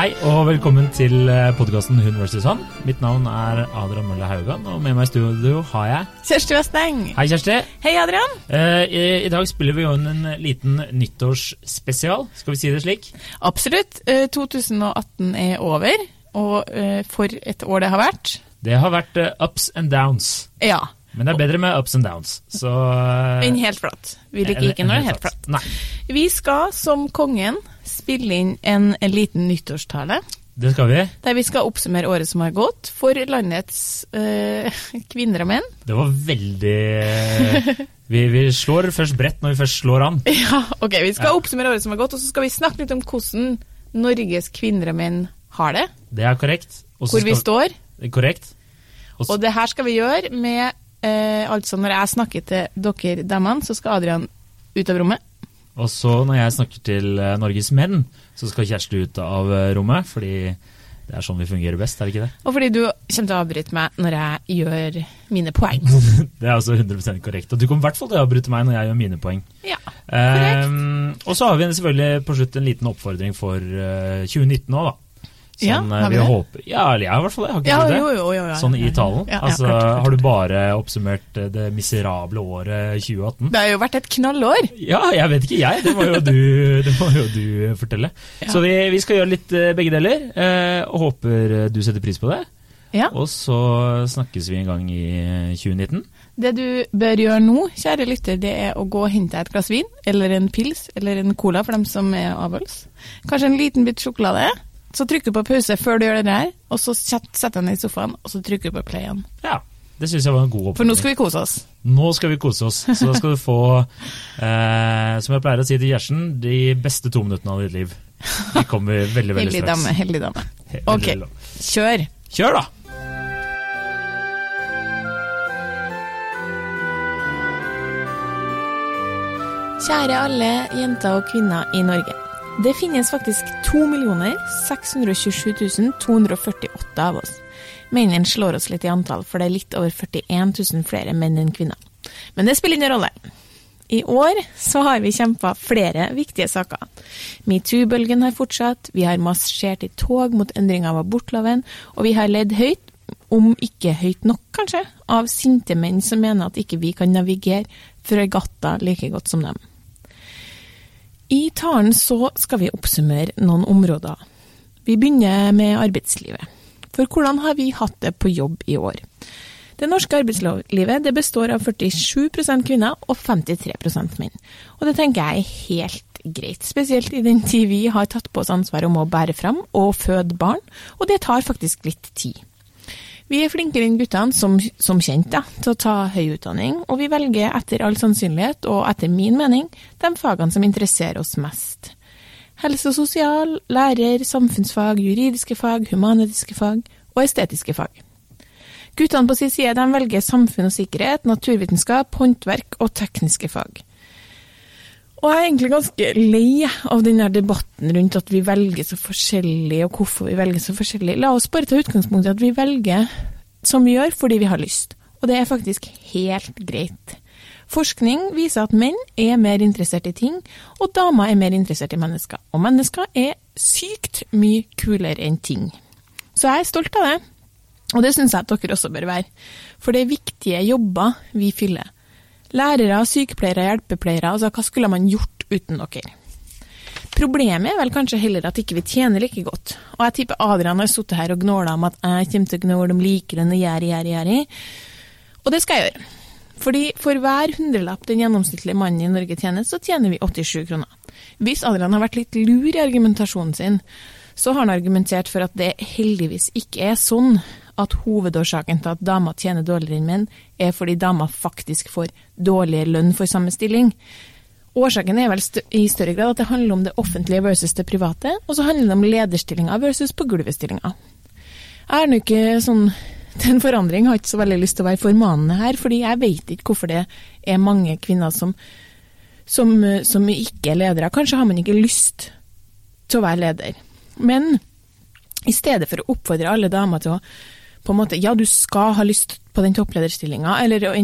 Hei og velkommen til podkasten Hun vs. Han. Mitt navn er Adrian Mølle Haugan, og med meg i studio har jeg Kjersti Westeng. Hei, Kjersti. Hei, Adrian. Eh, i, I dag spiller vi jo inn en liten nyttårsspesial, skal vi si det slik? Absolutt. Eh, 2018 er over, og eh, for et år det har vært. Det har vært eh, ups and downs. Ja. Men det er bedre med ups and downs. Så eh, Enn helt flatt. Vi liker ikke når det er helt flatt. Nei. Vi skal, som kongen, spille inn en, en liten nyttårstale. Det skal vi. Der vi skal oppsummere året som har gått, for landets øh, kvinner og menn. Det var veldig vi, vi slår først bredt når vi først slår an. Ja, ok, Vi skal Ja. oppsummere året som har gått, og så skal vi snakke litt om hvordan Norges kvinner og menn har det. Det er korrekt. Også Hvor vi står. Korrekt. Og Og det her skal vi gjøre med øh, Altså, når jeg snakker til dere damene, så skal Adrian ut av rommet. Og så når jeg snakker til eh, Norges menn, så skal Kjersti ut av eh, rommet, fordi det er sånn vi fungerer best, er det ikke det? Og fordi du kommer til å avbryte meg når jeg gjør mine poeng. Det er altså 100% korrekt. Og du kommer i hvert fall til å avbryte meg når jeg gjør mine poeng. Ja, korrekt. Um, og så har vi selvfølgelig på slutt en liten oppfordring for eh, 2019 òg, da. Sånn, ja, har vi vi det? håper, ja, eller jeg i hvert fall det. Har ikke Ja, det? jo, jo, jo, jo. Sånn i talen. Ja, altså, klart, klart, Har du bare oppsummert eh, det miserable året 2018? Det har jo vært et knallår. Ja, jeg vet ikke jeg. Det må jo du, det må jo du fortelle. Så vi, vi skal gjøre litt eh, begge deler, eh, og håper eh, du setter pris på det. Ja. Og så snakkes vi en gang i eh, 2019. Det du bør gjøre nå, kjære lytter, det er å gå og hente deg et glass vin, eller en pils, eller en cola for dem som er avholds. Kanskje en liten bit sjokolade. Så trykker du på pause før du gjør det der, og så setter du deg i sofaen, og så trykker du på play igjen. Ja, det syns jeg var en god For nå skal vi kose oss. Nå skal vi kose oss. Så da skal du få, eh, som jeg pleier å si til Gjersen, de beste to minuttene av ditt liv. De kommer veldig, veldig Heldig straks. dame, heldig dame. Ok, veldig kjør. Kjør, da! Kjære alle jenter og kvinner i Norge. Det finnes faktisk 2 627 248 av oss. Mennene slår oss litt i antall, for det er litt over 41 000 flere menn enn kvinner. Men det spiller ingen rolle. I år så har vi kjempa flere viktige saker. Metoo-bølgen har fortsatt, vi har marsjert i tog mot endring av abortloven, og vi har ledd høyt, om ikke høyt nok kanskje, av sinte menn som mener at ikke vi kan navigere fregatter like godt som dem. I talen så skal vi oppsummere noen områder. Vi begynner med arbeidslivet. For hvordan har vi hatt det på jobb i år? Det norske arbeidslivet det består av 47% kvinner og 53% menn. Og det tenker jeg er helt greit, spesielt i den tid vi har tatt på oss ansvar om å bære fram og føde barn, og det tar faktisk litt tid. Vi er flinkere enn guttene, som, som kjent, da, til å ta høy utdanning, og vi velger etter all sannsynlighet, og etter min mening, de fagene som interesserer oss mest. Helse og sosial, lærer, samfunnsfag, juridiske fag, humanetiske fag og estetiske fag. Guttene på sin side de velger samfunn og sikkerhet, naturvitenskap, håndverk og tekniske fag. Og jeg er egentlig ganske lei av denne debatten rundt at vi velger så forskjellig, og hvorfor vi velger så forskjellig. La oss bare ta utgangspunkt i at vi velger som vi gjør fordi vi har lyst. Og det er faktisk helt greit. Forskning viser at menn er mer interessert i ting, og damer er mer interessert i mennesker. Og mennesker er sykt mye kulere enn ting. Så jeg er stolt av det, og det syns jeg at dere også bør være. For det er viktige jobber vi fyller. Lærere, sykepleiere, hjelpepleiere, altså hva skulle man gjort uten dere? Problemet er vel kanskje heller at ikke vi tjener like godt. Og jeg tipper Adrian har sittet her og gnåla om at jeg kommer til å gnåle om likelønn og gjæri, gjæri, gjæri. Og det skal jeg gjøre. Fordi for hver hundrelapp den gjennomsnittlige mannen i Norge tjener, så tjener vi 87 kroner. Hvis Adrian har vært litt lur i argumentasjonen sin, så har han argumentert for at det heldigvis ikke er sånn at hovedårsaken til at damer tjener dårligere enn menn, er fordi damer faktisk får dårligere lønn for samme stilling. Årsaken er vel st i større grad at det handler om det offentlige versus det private, og så handler det om lederstillinger versus på gulvet-stillinger. Jeg er nå ikke sånn Den forandring har ikke så veldig lyst til å være formanende her, fordi jeg vet ikke hvorfor det er mange kvinner som, som, som ikke er ledere. Kanskje har man ikke lyst til å være leder. Men i stedet for å oppfordre alle damer til å på en måte, Ja, du skal ha lyst på den topplederstillinga, eller å,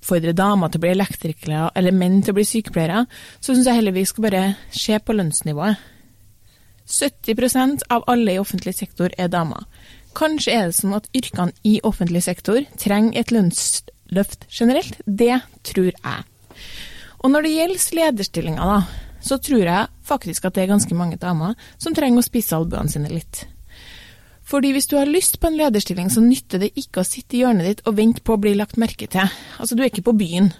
oppfordre damer til å bli elektrikere, eller menn til å bli sykepleiere, så syns jeg heller vi skal bare se på lønnsnivået. 70% av alle i offentlig sektor er damer. Kanskje er det sånn at yrkene i offentlig sektor trenger et lønnsløft generelt. Det tror jeg. Og når det gjelder lederstillinger, da, så tror jeg faktisk at det er ganske mange damer som trenger å spisse albuene sine litt. Fordi hvis du har lyst på en lederstilling, så nytter det ikke å sitte i hjørnet ditt og vente på å bli lagt merke til. Altså, du er ikke på byen.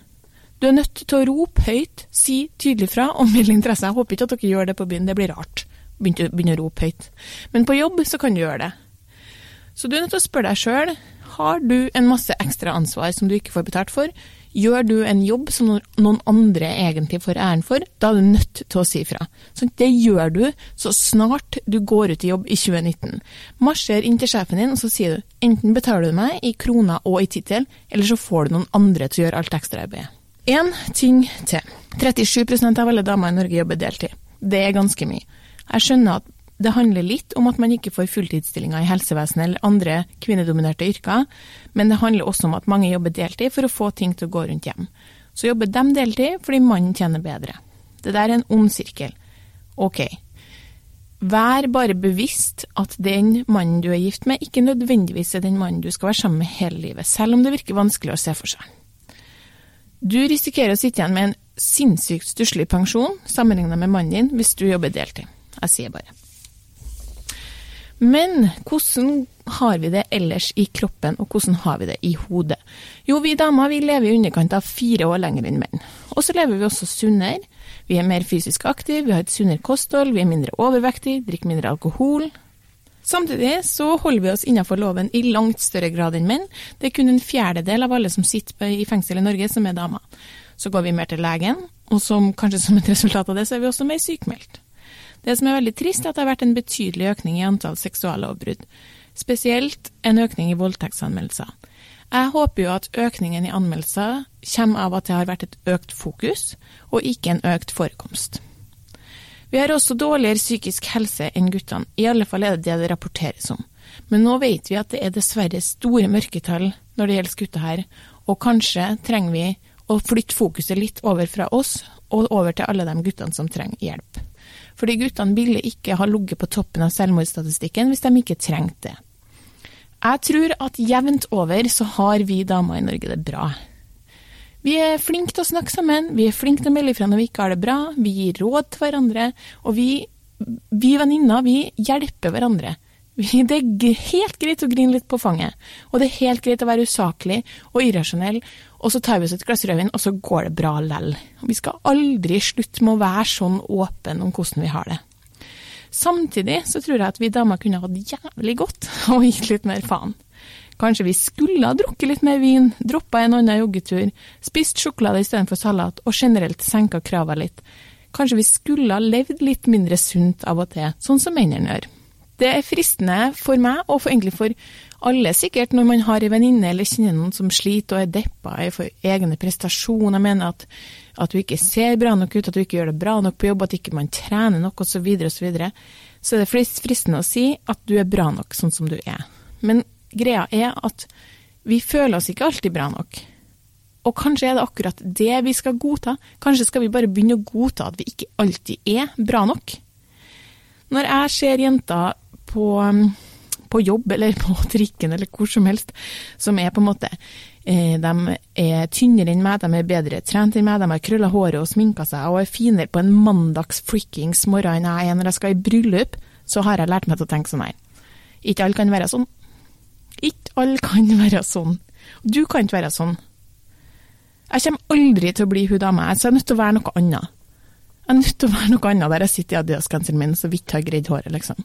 Du er nødt til å rope høyt, si tydelig fra og melde interesse. Jeg håper ikke at dere gjør det på byen, det blir rart. Begynne, begynne å rope høyt. Men på jobb så kan du gjøre det. Så du er nødt til å spørre deg sjøl, har du en masse ekstra ansvar som du ikke får betalt for? Gjør du en jobb som noen andre egentlig får æren for, da er du nødt til å si fra. Så det gjør du så snart du går ut i jobb i 2019. Marsjer inn til sjefen din og så sier du enten betaler du meg i kroner og i tittel, eller så får du noen andre til å gjøre alt ekstraarbeidet. Én ting til. 37% av alle damer i Norge jobber deltid. Det er ganske mye. Jeg skjønner at det handler litt om at man ikke får fulltidsstillinger i helsevesenet eller andre kvinnedominerte yrker, men det handler også om at mange jobber deltid for å få ting til å gå rundt hjem. Så jobber de deltid fordi mannen tjener bedre. Det der er en ond sirkel. Ok. Vær bare bevisst at den mannen du er gift med, ikke nødvendigvis er den mannen du skal være sammen med hele livet, selv om det virker vanskelig å se for seg. Du risikerer å sitte igjen med en sinnssykt stusslig pensjon sammenlignet med mannen din hvis du jobber deltid. Jeg sier bare. Men hvordan har vi det ellers i kroppen, og hvordan har vi det i hodet? Jo, vi damer vi lever i underkant av fire år lenger enn menn. Og så lever vi også sunnere. Vi er mer fysisk aktive, vi har et sunnere kosthold, vi er mindre overvektige, drikker mindre alkohol. Samtidig så holder vi oss innenfor loven i langt større grad enn menn. Det er kun en fjerdedel av alle som sitter i fengsel i Norge som er damer. Så går vi mer til legen, og som, kanskje som et resultat av det, så er vi også mer sykmeldt. Det som er veldig trist, er at det har vært en betydelig økning i antall seksuallovbrudd. Spesielt en økning i voldtektsanmeldelser. Jeg håper jo at økningen i anmeldelser kommer av at det har vært et økt fokus, og ikke en økt forekomst. Vi har også dårligere psykisk helse enn guttene, i alle fall er det det det rapporteres om. Men nå vet vi at det er dessverre store mørketall når det gjelder gutter her, og kanskje trenger vi å flytte fokuset litt over fra oss og over til alle de guttene som trenger hjelp fordi guttene ville ikke ha ligget på toppen av selvmordsstatistikken hvis de ikke trengte det. Jeg tror at jevnt over så har vi damer i Norge det bra. Vi er flinke til å snakke sammen, vi er flinke til å melde ifra når vi ikke har det bra, vi gir råd til hverandre, og vi, vi venninner, vi hjelper hverandre. Det er helt greit å grine litt på fanget, og det er helt greit å være usaklig og irrasjonell, og så tar vi oss et glass rødvin, og så går det bra lell. Vi skal aldri slutte med å være sånn åpen om hvordan vi har det. Samtidig så tror jeg at vi damer kunne hatt jævlig godt og gitt litt mer faen. Kanskje vi skulle ha drukket litt mer vin, droppa en annen joggetur, spist sjokolade istedenfor salat og generelt senka krava litt. Kanskje vi skulle ha levd litt mindre sunt av og til, sånn som mennene gjør. Det er fristende for meg, og for, egentlig for alle sikkert, når man har en venninne eller kjenner noen som sliter og er deppa for egne prestasjoner, mener at, at, du ikke ser bra nok ut, at du ikke gjør det bra nok på jobb, at ikke man trener nok osv., osv., så, så er det fristende å si at du er bra nok sånn som du er. Men greia er at vi føler oss ikke alltid bra nok. Og kanskje er det akkurat det vi skal godta. Kanskje skal vi bare begynne å godta at vi ikke alltid er bra nok. Når jeg ser jenter på, um, på jobb eller på trikken eller hvor som helst, som er på en måte eh, de er tynnere enn meg, de er bedre trent enn meg, de har krølla håret og sminka seg og er finere på en mandags frikkings morgen enn jeg er når jeg skal i bryllup, så har jeg lært meg til å tenke sånn her. Ikke alle kan være sånn. Ikke alle kan være sånn. Du kan ikke være sånn. Jeg kommer aldri til å bli hun dama, så jeg er nødt til å være noe annet. Jeg er nødt til å være noe annet der jeg sitter i adiasgenseren min så vidt har greid håret, liksom.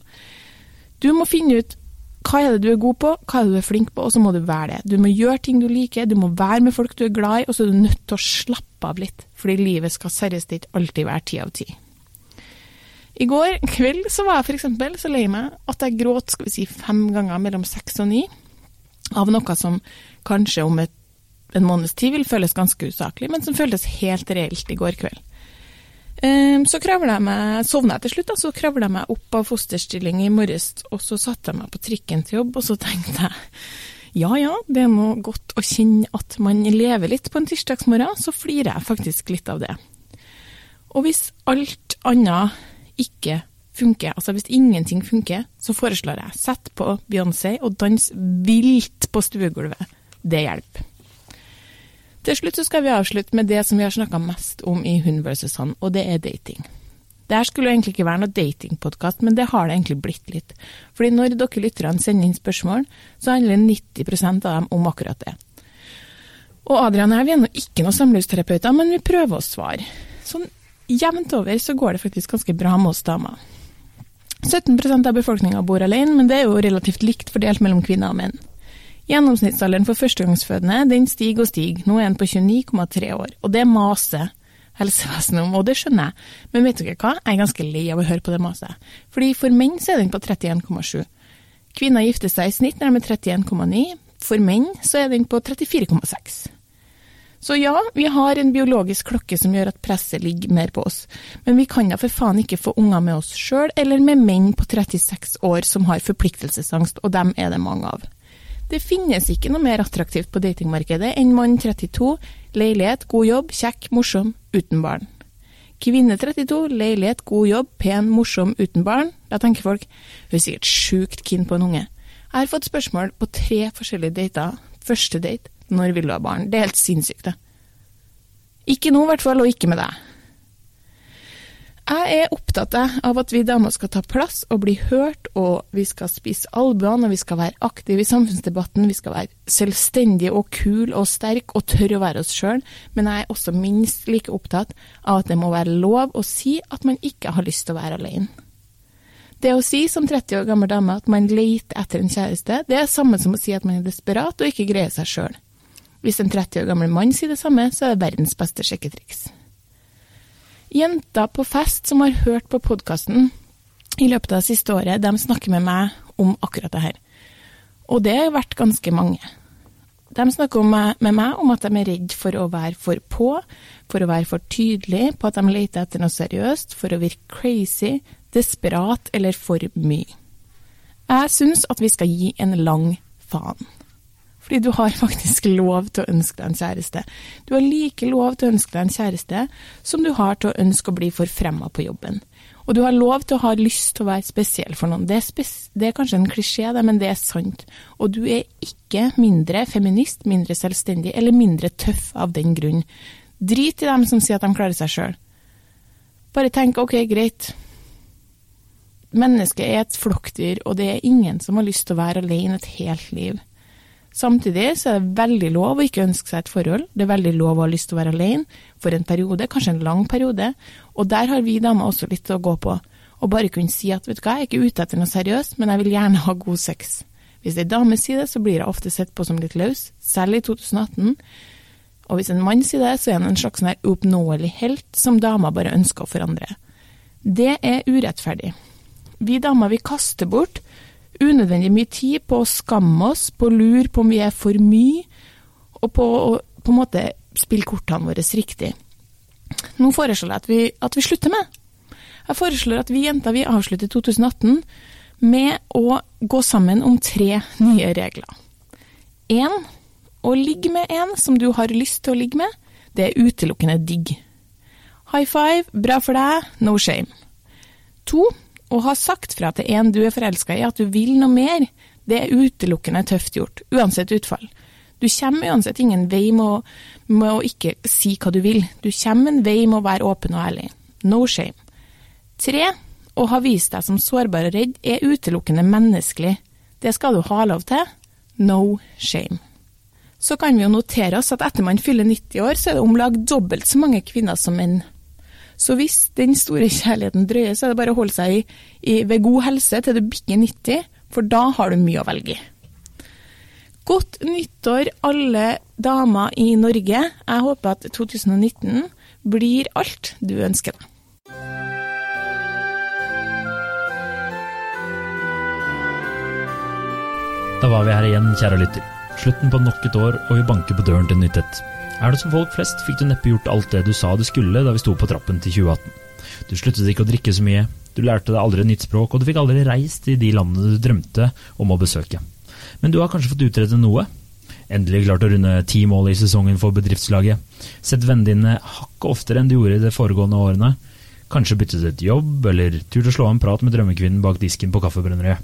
Du må finne ut hva er det du er god på, hva er det du er flink på, og så må du være det. Du må gjøre ting du liker, du må være med folk du er glad i, og så er du nødt til å slappe av litt, fordi livet skal seriøst ikke alltid være ti av ti. I går kveld så var jeg f.eks. så lei meg at jeg gråt skal vi si, fem ganger mellom seks og ni, av noe som kanskje om et, en måneds tid vil føles ganske usaklig, men som føltes helt reelt i går kveld. Ehm, så kravla jeg meg, sovna jeg til slutt, da, så kravla jeg meg opp av fosterstilling i morges, og så satte jeg meg på trikken til jobb, og så tenkte jeg ja ja, det er noe godt å kjenne at man lever litt på en tirsdagsmorgen, så flirer jeg faktisk litt av det. Og hvis alt annet ikke funker, altså hvis ingenting funker, så foreslår jeg sett på Beyoncé og dans vilt på stuegulvet. Det hjelper. Til slutt så skal vi avslutte med det som vi har snakka mest om i Hun versus han, og det er dating. Det her skulle egentlig ikke være noe datingpodkast, men det har det egentlig blitt litt. Fordi når dere lytterne sender inn spørsmål, så handler 90% av dem om akkurat det. Og Adrian og jeg vi er nå ikke noen samlivsterapeuter, men vi prøver å svare. Sånn jevnt over så går det faktisk ganske bra med oss damer. 17% av befolkninga bor alene, men det er jo relativt likt fordelt mellom kvinner og menn. Gjennomsnittsalderen for førstegangsfødende den stiger og stiger, nå er den på 29,3 år. Og det maser helsevesenet om, og det skjønner jeg. Men vet dere hva, jeg er ganske lei av å høre på det maset. Fordi for menn så er den på 31,7. Kvinner gifter seg i snitt når de er 31,9. For menn så er den på 34,6. Så ja, vi har en biologisk klokke som gjør at presset ligger mer på oss, men vi kan da for faen ikke få unger med oss sjøl eller med menn på 36 år som har forpliktelsesangst, og dem er det mange av. Det finnes ikke noe mer attraktivt på datingmarkedet enn mann 32, leilighet, god jobb, kjekk, morsom, uten barn. Kvinne 32, leilighet, god jobb, pen, morsom, uten barn. Da tenker folk hun er sikkert sjukt keen på en unge. Jeg har fått spørsmål på tre forskjellige dater. Første date når vil du ha barn? Det er helt sinnssykt, det. Ikke nå, i hvert fall, og ikke med deg. Jeg er opptatt av at vi damer skal ta plass og bli hørt, og vi skal spise albuene, og vi skal være aktive i samfunnsdebatten, vi skal være selvstendige og kule og sterke og tørre å være oss sjøl, men jeg er også minst like opptatt av at det må være lov å si at man ikke har lyst til å være alene. Det å si som 30 år gammel dame at man leter etter en kjæreste, det er samme som å si at man er desperat og ikke greier seg sjøl. Hvis en 30 år gammel mann sier det samme, så er det verdens beste sjekketriks. Jenter på fest som har hørt på podkasten i løpet av det siste året, de snakker med meg om akkurat det her. Og det har vært ganske mange. De snakker med meg om at de er redd for å være for på, for å være for tydelig på at de leter etter noe seriøst, for å virke crazy, desperat eller for mye. Jeg syns at vi skal gi en lang faen. Fordi du har faktisk lov til å ønske deg en kjæreste. Du har like lov til å ønske deg en kjæreste som du har til å ønske å bli forfremma på jobben. Og du har lov til å ha lyst til å være spesiell for noen. Det er, det er kanskje en klisjé, men det er sant. Og du er ikke mindre feminist, mindre selvstendig eller mindre tøff av den grunn. Drit i dem som sier at de klarer seg sjøl. Bare tenk ok, greit. Mennesket er et flokkdyr, og det er ingen som har lyst til å være alene et helt liv. Samtidig så er det veldig lov å ikke ønske seg et forhold. Det er veldig lov å ha lyst til å være alene for en periode, kanskje en lang periode. Og der har vi damer også litt å gå på. Og bare kunne si at vet du hva, jeg er ikke ute etter noe seriøst, men jeg vil gjerne ha god sex. Hvis ei dame sier det, så blir jeg ofte sett på som litt løs, selv i 2018. Og hvis en mann sier det, så er han en slags sånn uoppnåelig helt som damer bare ønsker å forandre. Det er urettferdig. Vi damer vi kaster bort unødvendig mye tid på å skamme oss, på å lure på om vi er for mye, og på å på en måte spille kortene våre riktig. Nå foreslår jeg at vi, at vi slutter med Jeg foreslår at vi jenter vi avslutter 2018 med å gå sammen om tre nye regler. Én å ligge med en som du har lyst til å ligge med, det er utelukkende digg. High five, bra for deg, no shame. To å ha sagt fra til en du er forelska i at du vil noe mer, det er utelukkende tøft gjort, uansett utfall. Du kommer uansett ingen vei med å, med å ikke si hva du vil. Du kommer en vei med å være åpen og ærlig. No shame. Tre, å ha vist deg som sårbar og redd er utelukkende menneskelig. Det skal du ha lov til. No shame. Så kan vi jo notere oss at etter man fyller 90 år, så er det om lag dobbelt så mange kvinner som menn. Så hvis den store kjærligheten drøyer, så er det bare å holde seg i, i, ved god helse til du bikker 90, for da har du mye å velge i. Godt nyttår, alle damer i Norge. Jeg håper at 2019 blir alt du ønsker deg. Da var vi her igjen, kjære lytter. Slutten på nok et år, og vi banker på døren til nytt et. Er du som folk flest, fikk du neppe gjort alt det du sa du skulle da vi sto på trappen til 2018. Du sluttet ikke å drikke så mye, du lærte deg aldri nytt språk, og du fikk aldri reist i de landene du drømte om å besøke. Men du har kanskje fått utrede noe? Endelig klart å runde ti mål i sesongen for bedriftslaget. Sett vennene dine hakket oftere enn du gjorde i de foregående årene. Kanskje byttet et jobb, eller turt å slå av en prat med drømmekvinnen bak disken på kaffebrenneriet.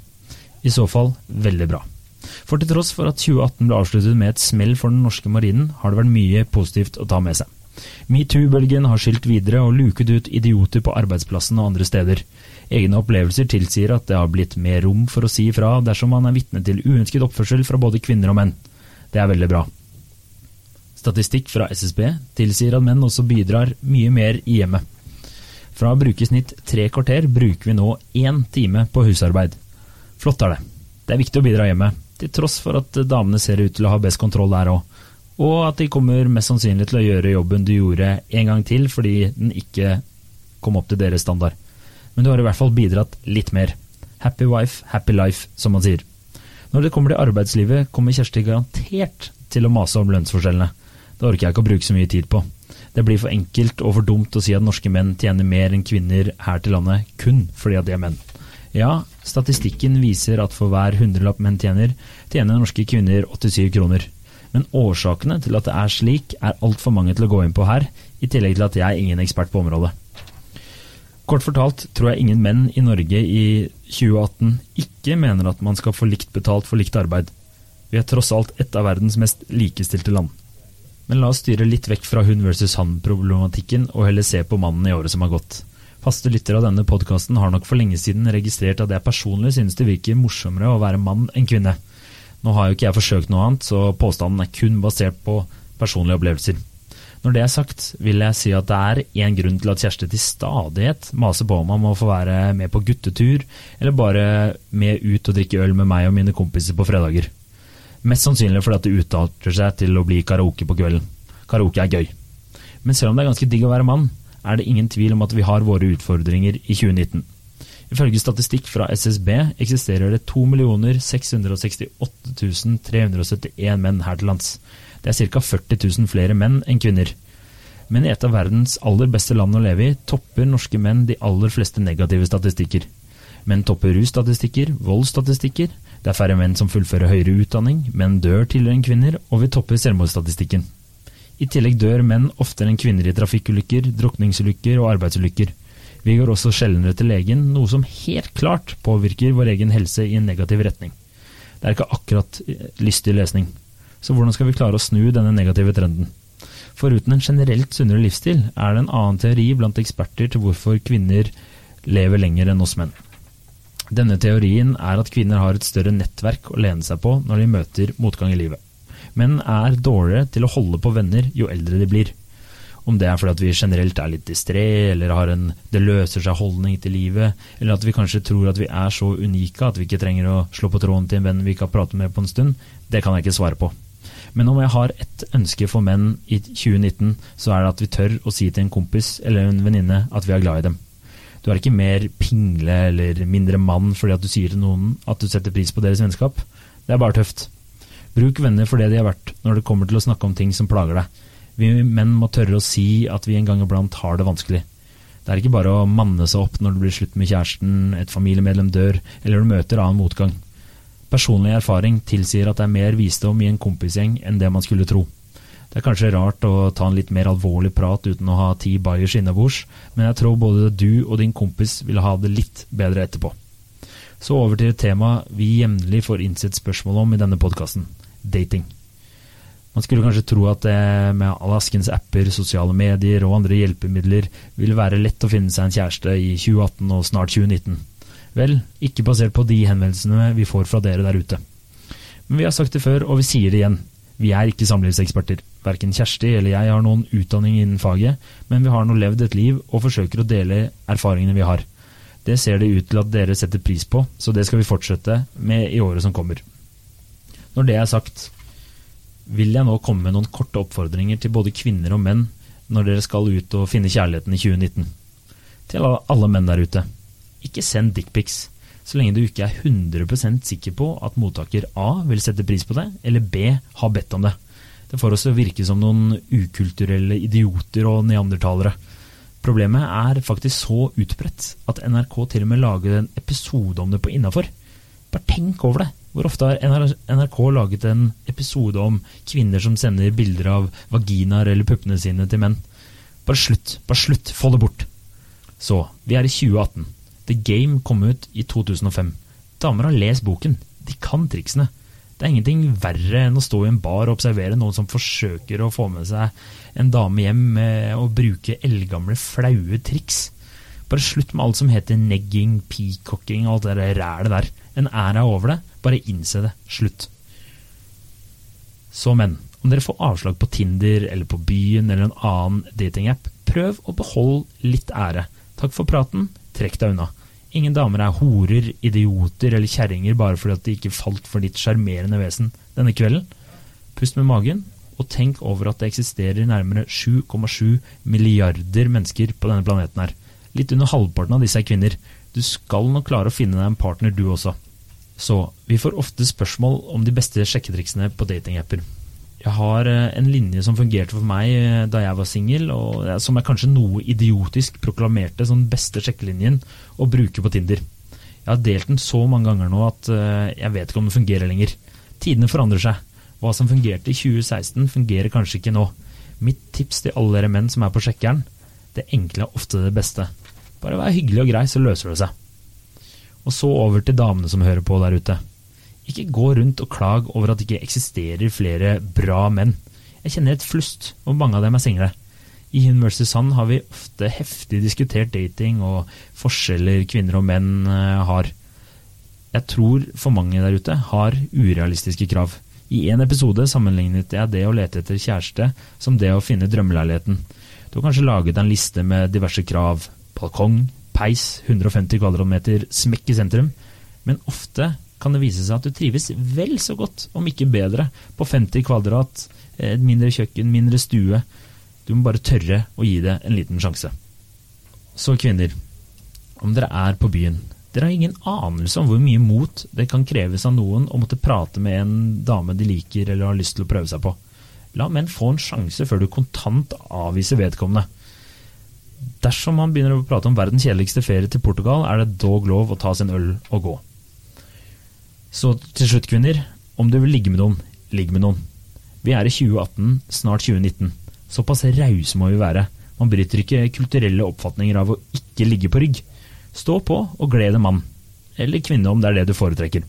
I så fall veldig bra. For til tross for at 2018 ble avsluttet med et smell for den norske marinen, har det vært mye positivt å ta med seg. Metoo-bølgen har skylt videre og luket ut idioter på arbeidsplassen og andre steder. Egne opplevelser tilsier at det har blitt mer rom for å si ifra dersom man er vitne til uønsket oppførsel fra både kvinner og menn. Det er veldig bra. Statistikk fra SSB tilsier at menn også bidrar mye mer i hjemmet. Fra å bruke i snitt tre kvarter bruker vi nå én time på husarbeid. Flott er det. Det er viktig å bidra hjemme, til tross for at damene ser ut til å ha best kontroll der òg. Og at de kommer mest sannsynlig til å gjøre jobben du gjorde en gang til fordi den ikke kom opp til deres standard. Men du har i hvert fall bidratt litt mer. Happy wife, happy life, som man sier. Når det kommer til arbeidslivet, kommer Kjersti garantert til å mase om lønnsforskjellene. Det orker jeg ikke å bruke så mye tid på. Det blir for enkelt og for dumt å si at norske menn tjener mer enn kvinner her til landet kun fordi at de er menn. Ja, statistikken viser at for hver hundrelapp menn tjener, tjener norske kvinner 87 kroner. Men årsakene til at det er slik, er altfor mange til å gå inn på her, i tillegg til at jeg er ingen ekspert på området. Kort fortalt tror jeg ingen menn i Norge i 2018 ikke mener at man skal få likt betalt for likt arbeid. Vi er tross alt et av verdens mest likestilte land. Men la oss styre litt vekk fra hun versus han-problematikken, og heller se på mannen i året som har gått. Faste lyttere av denne podkasten har nok for lenge siden registrert at jeg personlig synes det virker morsommere å være mann enn kvinne. Nå har jo ikke jeg forsøkt noe annet, så påstanden er kun basert på personlige opplevelser. Når det er sagt, vil jeg si at det er én grunn til at Kjersti til stadighet maser på meg om å få være med på guttetur, eller bare med ut og drikke øl med meg og mine kompiser på fredager. Mest sannsynlig fordi at det utarter seg til å bli karaoke på kvelden. Karaoke er gøy. Men selv om det er ganske digg å være mann, er det ingen tvil om at vi har våre utfordringer i 2019. Ifølge statistikk fra SSB eksisterer det 2 668 371 menn her til lands. Det er ca. 40 000 flere menn enn kvinner. Men i et av verdens aller beste land å leve i, topper norske menn de aller fleste negative statistikker. Menn topper russtatistikker, voldsstatistikker, det er færre menn som fullfører høyere utdanning, menn dør tidligere enn kvinner, og vi topper selvmordsstatistikken. I tillegg dør menn oftere enn kvinner i trafikkulykker, drukningsulykker og arbeidsulykker. Vi går også sjeldnere til legen, noe som helt klart påvirker vår egen helse i en negativ retning. Det er ikke akkurat eh, lystig lesning. Så hvordan skal vi klare å snu denne negative trenden? Foruten en generelt sunnere livsstil, er det en annen teori blant eksperter til hvorfor kvinner lever lenger enn oss menn. Denne teorien er at kvinner har et større nettverk å lene seg på når de møter motgang i livet, men er dårligere til å holde på venner jo eldre de blir. Om det er fordi at vi generelt er litt distré, eller har en det løser seg-holdning til livet, eller at vi kanskje tror at vi er så unike at vi ikke trenger å slå på tråden til en venn vi ikke har pratet med på en stund, det kan jeg ikke svare på. Men om jeg har ett ønske for menn i 2019, så er det at vi tør å si til en kompis eller en venninne at vi er glad i dem. Du er ikke mer pingle eller mindre mann fordi at du sier til noen at du setter pris på deres vennskap. Det er bare tøft. Bruk venner for det de har vært når det kommer til å snakke om ting som plager deg. Vi menn må tørre å si at vi en gang iblant har det vanskelig. Det er ikke bare å manne seg opp når det blir slutt med kjæresten, et familiemedlem dør, eller du møter annen motgang. Personlig erfaring tilsier at det er mer visdom i en kompisgjeng enn det man skulle tro. Det er kanskje rart å ta en litt mer alvorlig prat uten å ha ti bayers innabords, men jeg tror både du og din kompis vil ha det litt bedre etterpå. Så over til et tema vi jevnlig får innsett spørsmål om i denne podkasten dating. Man skulle kanskje tro at det med Alaskens apper, sosiale medier og andre hjelpemidler ville være lett å finne seg en kjæreste i 2018 og snart 2019. Vel, ikke basert på de henvendelsene vi får fra dere der ute. Men vi har sagt det før, og vi sier det igjen. Vi er ikke samlivseksperter. Verken Kjersti eller jeg har noen utdanning innen faget, men vi har nå levd et liv og forsøker å dele erfaringene vi har. Det ser det ut til at dere setter pris på, så det skal vi fortsette med i året som kommer. Når det er sagt, vil jeg nå komme med noen korte oppfordringer til både kvinner og menn når dere skal ut og finne kjærligheten i 2019. Til alle menn der ute. Ikke send dickpics så lenge du ikke er 100% sikker på at mottaker A vil sette pris på det, eller B har bedt om det. Det får oss å virke som noen ukulturelle idioter og neandertalere. Problemet er faktisk så utbredt at NRK til og med lager en episode om det på Innafor. Bare tenk over det! Hvor ofte har NRK laget en episode om kvinner som sender bilder av vaginaer eller puppene sine til menn? Bare slutt. Bare slutt. Få det bort. Så, vi er i 2018. The Game kom ut i 2005. Damer har lest boken. De kan triksene. Det er ingenting verre enn å stå i en bar og observere noen som forsøker å få med seg en dame hjem med å bruke eldgamle, flaue triks. Bare slutt med alt som heter negging, peacocking og alt det rælet der. En æra over det. Bare innse det. Slutt. Så, men. Om dere får avslag på Tinder eller på byen eller en annen datingapp, prøv å beholde litt ære. Takk for praten, trekk deg unna. Ingen damer er horer, idioter eller kjerringer bare fordi at de ikke falt for ditt sjarmerende vesen denne kvelden. Pust med magen, og tenk over at det eksisterer nærmere 7,7 milliarder mennesker på denne planeten her. Litt under halvparten av disse er kvinner. Du skal nok klare å finne deg en partner, du også. Så, vi får ofte spørsmål om de beste sjekketriksene på datingapper. Jeg har eh, en linje som fungerte for meg eh, da jeg var singel, og som jeg kanskje noe idiotisk proklamerte som den beste sjekkelinjen å bruke på Tinder. Jeg har delt den så mange ganger nå at eh, jeg vet ikke om den fungerer lenger. Tidene forandrer seg. Hva som fungerte i 2016, fungerer kanskje ikke nå. Mitt tips til alle dere menn som er på sjekkeren, det enkle er ofte det beste. Bare vær hyggelig og grei, så løser det seg. Og så over til damene som hører på der ute. Ikke gå rundt og klag over at det ikke eksisterer flere bra menn. Jeg kjenner et flust, og mange av dem er single. I Hun vs. Sand har vi ofte heftig diskutert dating og forskjeller kvinner og menn eh, har. Jeg tror for mange der ute har urealistiske krav. I en episode sammenlignet jeg det å lete etter kjæreste som det å finne drømmeleiligheten. Du har kanskje laget en liste med diverse krav. Balkong, peis, 150 kvadratmeter, smekk i sentrum. Men ofte kan det vise seg at du trives vel så godt, om ikke bedre, på 50 kvadrat, et mindre kjøkken, mindre stue. Du må bare tørre å gi det en liten sjanse. Så kvinner, om dere er på byen, dere har ingen anelse om hvor mye mot det kan kreves av noen å måtte prate med en dame de liker eller har lyst til å prøve seg på. La menn få en sjanse før du kontant avviser vedkommende. Dersom man begynner å prate om verdens kjedeligste ferie til Portugal, er det dog lov å ta sin øl og gå. Så til slutt, kvinner. Om du vil ligge med noen, ligg med noen. Vi er i 2018, snart 2019. Såpass rause må vi være. Man bryter ikke kulturelle oppfatninger av å ikke ligge på rygg. Stå på og gled en mann. Eller kvinne, om det er det du foretrekker.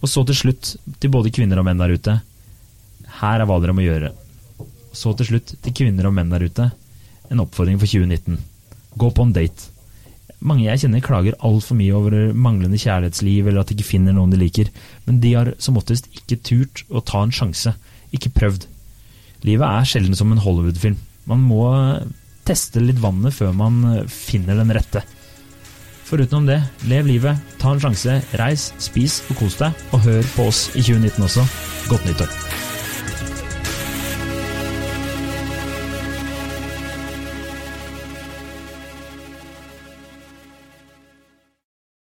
Og så til slutt, til både kvinner og menn der ute. Her er hva dere må gjøre. Så til slutt, til kvinner og menn der ute, en oppfordring for 2019. Gå på en date. Mange jeg kjenner klager altfor mye over manglende kjærlighetsliv eller at de ikke finner noen de liker, men de har som oftest ikke turt å ta en sjanse, ikke prøvd. Livet er sjelden som en Hollywood-film. Man må teste litt vannet før man finner den rette. Foruten om det, lev livet, ta en sjanse, reis, spis og kos deg, og hør på oss i 2019 også. Godt nyttår!